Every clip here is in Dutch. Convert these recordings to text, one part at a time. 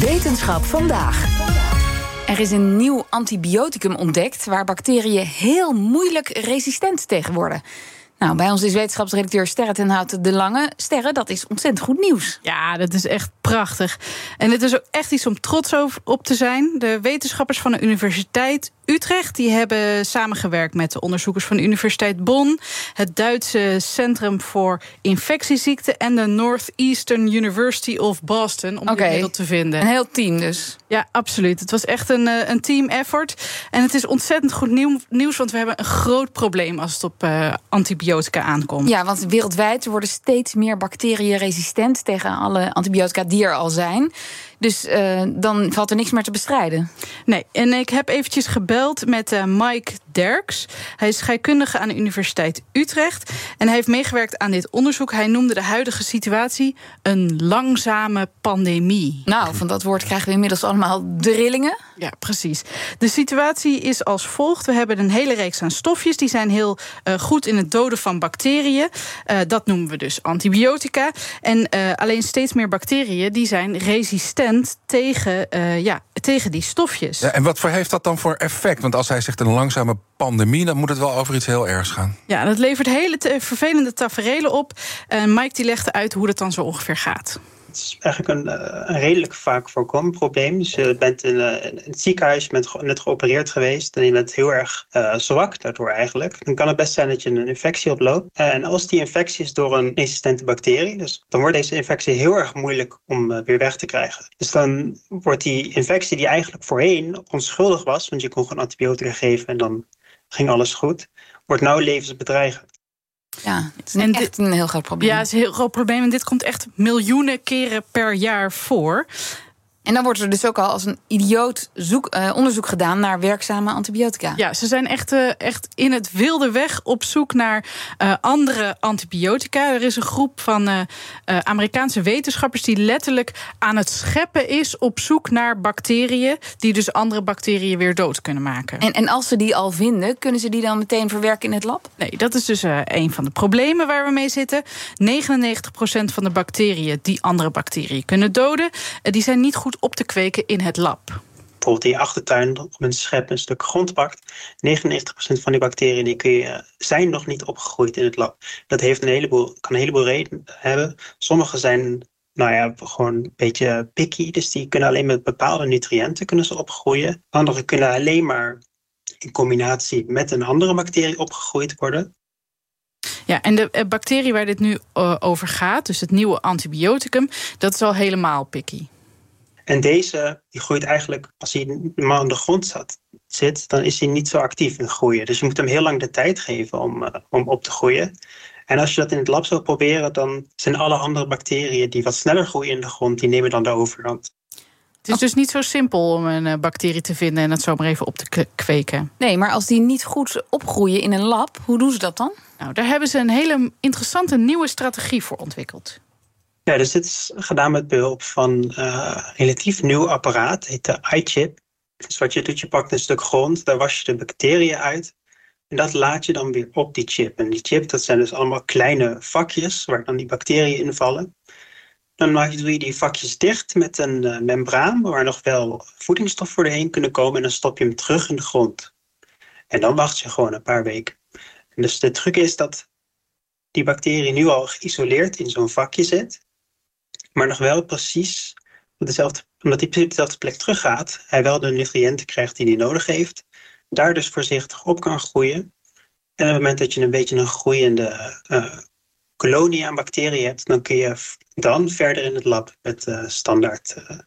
Wetenschap vandaag. Er is een nieuw antibioticum ontdekt waar bacteriën heel moeilijk resistent tegen worden. Nou, bij ons is wetenschapsredacteur Sterre ten Houten de Lange. Sterre, dat is ontzettend goed nieuws. Ja, dat is echt prachtig. En het is ook echt iets om trots op te zijn. De wetenschappers van de Universiteit Utrecht die hebben samengewerkt met de onderzoekers van de Universiteit Bonn, het Duitse Centrum voor Infectieziekten en de Northeastern University of Boston om okay. middel te vinden. Een heel team dus. Ja, absoluut. Het was echt een, eh, een team effort. En het is ontzettend goed nieuws, want we hebben een groot probleem als het op uh, antibiotica aankomt. Ja, want wereldwijd worden steeds meer bacteriën resistent tegen alle antibiotica die er al zijn. Dus uh, dan valt er niks meer te bestrijden. Nee, en ik heb eventjes gebeld met uh, Mike Derks. Hij is scheikundige aan de Universiteit Utrecht. En hij heeft meegewerkt aan dit onderzoek. Hij noemde de huidige situatie een langzame pandemie. Nou, van dat woord krijgen we inmiddels allemaal drillingen. Ja, precies. De situatie is als volgt. We hebben een hele reeks aan stofjes. Die zijn heel uh, goed in het doden van bacteriën. Uh, dat noemen we dus antibiotica. En uh, alleen steeds meer bacteriën die zijn resistent tegen, ja, tegen die stofjes. Ja, en wat voor heeft dat dan voor effect? Want als hij zegt een langzame pandemie, dan moet het wel over iets heel ergs gaan. Ja, dat levert hele vervelende taferelen op. En Mike die legde uit hoe dat dan zo ongeveer gaat. Het is eigenlijk een, eh, een redelijk vaak voorkomend probleem. Dus je bent in, uh, in het ziekenhuis, je bent net geopereerd geweest en je bent heel erg zwak daardoor eigenlijk. Dan kan het best zijn dat je een infectie oploopt. en als die infectie is door een resistente bacterie, dus dan wordt deze infectie heel erg moeilijk om weer weg te krijgen. Dus dan wordt die infectie die eigenlijk voorheen onschuldig was, want je kon gewoon antibiotica geven en dan ging alles goed, wordt nou levensbedreigend. Ja, het is en echt een heel groot probleem. Ja, het is een heel groot probleem. En dit komt echt miljoenen keren per jaar voor. En dan wordt er dus ook al als een idioot zoek, uh, onderzoek gedaan naar werkzame antibiotica. Ja, ze zijn echt, uh, echt in het wilde weg op zoek naar uh, andere antibiotica. Er is een groep van Amerikaanse wetenschappers die letterlijk aan het scheppen is op zoek naar bacteriën, die dus andere bacteriën weer dood kunnen maken. En, en als ze die al vinden, kunnen ze die dan meteen verwerken in het lab? Nee, dat is dus een van de problemen waar we mee zitten. 99% van de bacteriën die andere bacteriën kunnen doden, die zijn niet goed op te kweken in het lab bijvoorbeeld in je achtertuin op een schep een stuk grond pakt, 99% van die bacteriën die kun je, zijn nog niet opgegroeid in het lab. Dat heeft een heleboel, kan een heleboel redenen hebben. Sommige zijn nou ja, gewoon een beetje picky, dus die kunnen alleen met bepaalde nutriënten kunnen ze opgroeien. Andere kunnen alleen maar in combinatie met een andere bacterie opgegroeid worden. Ja, en de bacterie waar dit nu eh, over gaat, dus het nieuwe antibioticum, dat is al helemaal picky. En deze die groeit eigenlijk, als hij normaal in de grond zat, zit, dan is hij niet zo actief in groeien. Dus je moet hem heel lang de tijd geven om, uh, om op te groeien. En als je dat in het lab zou proberen, dan zijn alle andere bacteriën die wat sneller groeien in de grond, die nemen dan de overhand. Het is dus niet zo simpel om een eh, bacterie te vinden en het zomaar even op te kweken. Nee, maar als die niet goed opgroeien in een lab, hoe doen ze dat dan? Nou, daar hebben ze een hele interessante nieuwe strategie voor ontwikkeld. Ja, dus dit is gedaan met behulp van een relatief nieuw apparaat, heet de iChip. Dus wat je doet, je pakt een stuk grond, daar was je de bacteriën uit. En dat laat je dan weer op die chip. En die chip, dat zijn dus allemaal kleine vakjes waar dan die bacteriën in vallen. Dan doe je die vakjes dicht met een uh, membraan waar nog wel voedingsstof voor heen kunnen komen. En dan stop je hem terug in de grond. En dan wacht je gewoon een paar weken. En dus de truc is dat die bacterie nu al geïsoleerd in zo'n vakje zit maar nog wel precies op dezelfde, omdat hij op dezelfde plek teruggaat, hij wel de nutriënten krijgt die hij nodig heeft, daar dus voorzichtig op kan groeien. En op het moment dat je een beetje een groeiende uh, kolonie aan bacteriën hebt, dan kun je dan verder in het lab met uh, standaard uh,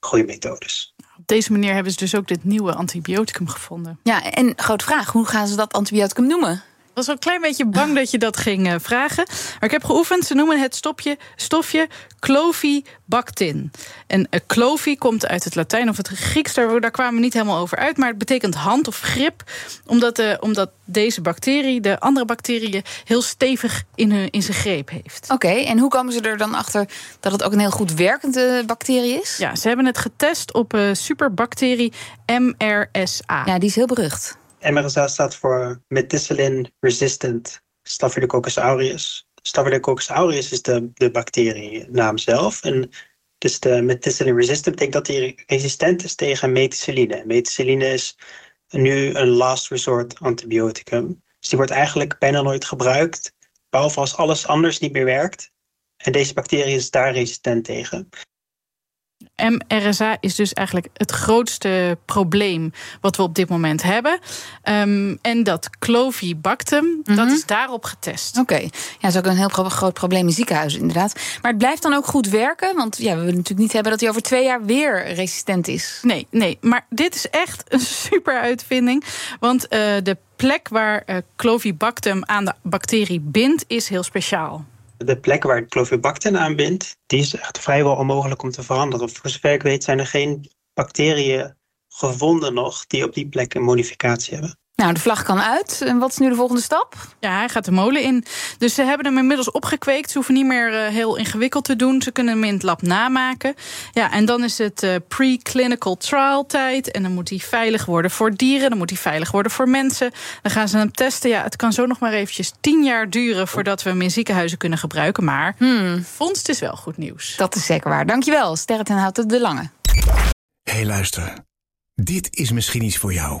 groeimethodes. Op deze manier hebben ze dus ook dit nieuwe antibioticum gevonden. Ja, en grote vraag, hoe gaan ze dat antibioticum noemen? Was wel een klein beetje bang dat je dat ging uh, vragen. Maar ik heb geoefend. Ze noemen het stopje, stofje clovibactin. En uh, clovi komt uit het Latijn of het Grieks. Daar, daar kwamen we niet helemaal over uit. Maar het betekent hand of grip. Omdat, uh, omdat deze bacterie de andere bacteriën heel stevig in, hun, in zijn greep heeft. Oké, okay, en hoe komen ze er dan achter dat het ook een heel goed werkende bacterie is? Ja, ze hebben het getest op superbacterie MRSA. Ja, die is heel berucht. MRSA staat voor Methicillin Resistant Staphylococcus aureus. Staphylococcus aureus is de, de bacterienaam zelf. En Dus de methicillin resistant betekent dat hij resistent is tegen methicilline. Methicilline is nu een last resort antibioticum. Dus die wordt eigenlijk bijna nooit gebruikt, behalve als alles anders niet meer werkt. En deze bacterie is daar resistent tegen. MRSA is dus eigenlijk het grootste probleem wat we op dit moment hebben. Um, en dat Clovibactum, mm -hmm. dat Mhm. is daarop getest. Oké, okay. ja, dat is ook een heel groot probleem in ziekenhuizen, inderdaad. Maar het blijft dan ook goed werken, want ja, we willen natuurlijk niet hebben dat hij over twee jaar weer resistent is. Nee, nee, maar dit is echt een super uitvinding, want uh, de plek waar uh, Clovibactum aan de bacterie bindt is heel speciaal de plek waar Clovibacter aan bindt, die is echt vrijwel onmogelijk om te veranderen. Voor zover ik weet zijn er geen bacteriën gevonden nog die op die plek een modificatie hebben. Nou, de vlag kan uit. En wat is nu de volgende stap? Ja, hij gaat de molen in. Dus ze hebben hem inmiddels opgekweekt. Ze hoeven niet meer uh, heel ingewikkeld te doen. Ze kunnen hem in het lab namaken. Ja, en dan is het uh, pre-clinical trial tijd. En dan moet hij veilig worden voor dieren. Dan moet hij veilig worden voor mensen. Dan gaan ze hem testen. Ja, het kan zo nog maar eventjes tien jaar duren... voordat we hem in ziekenhuizen kunnen gebruiken. Maar hmm. vondst is wel goed nieuws. Dat is zeker waar. Dankjewel, Sterren ten Houten de Lange. Hé, hey, luister. Dit is misschien iets voor jou.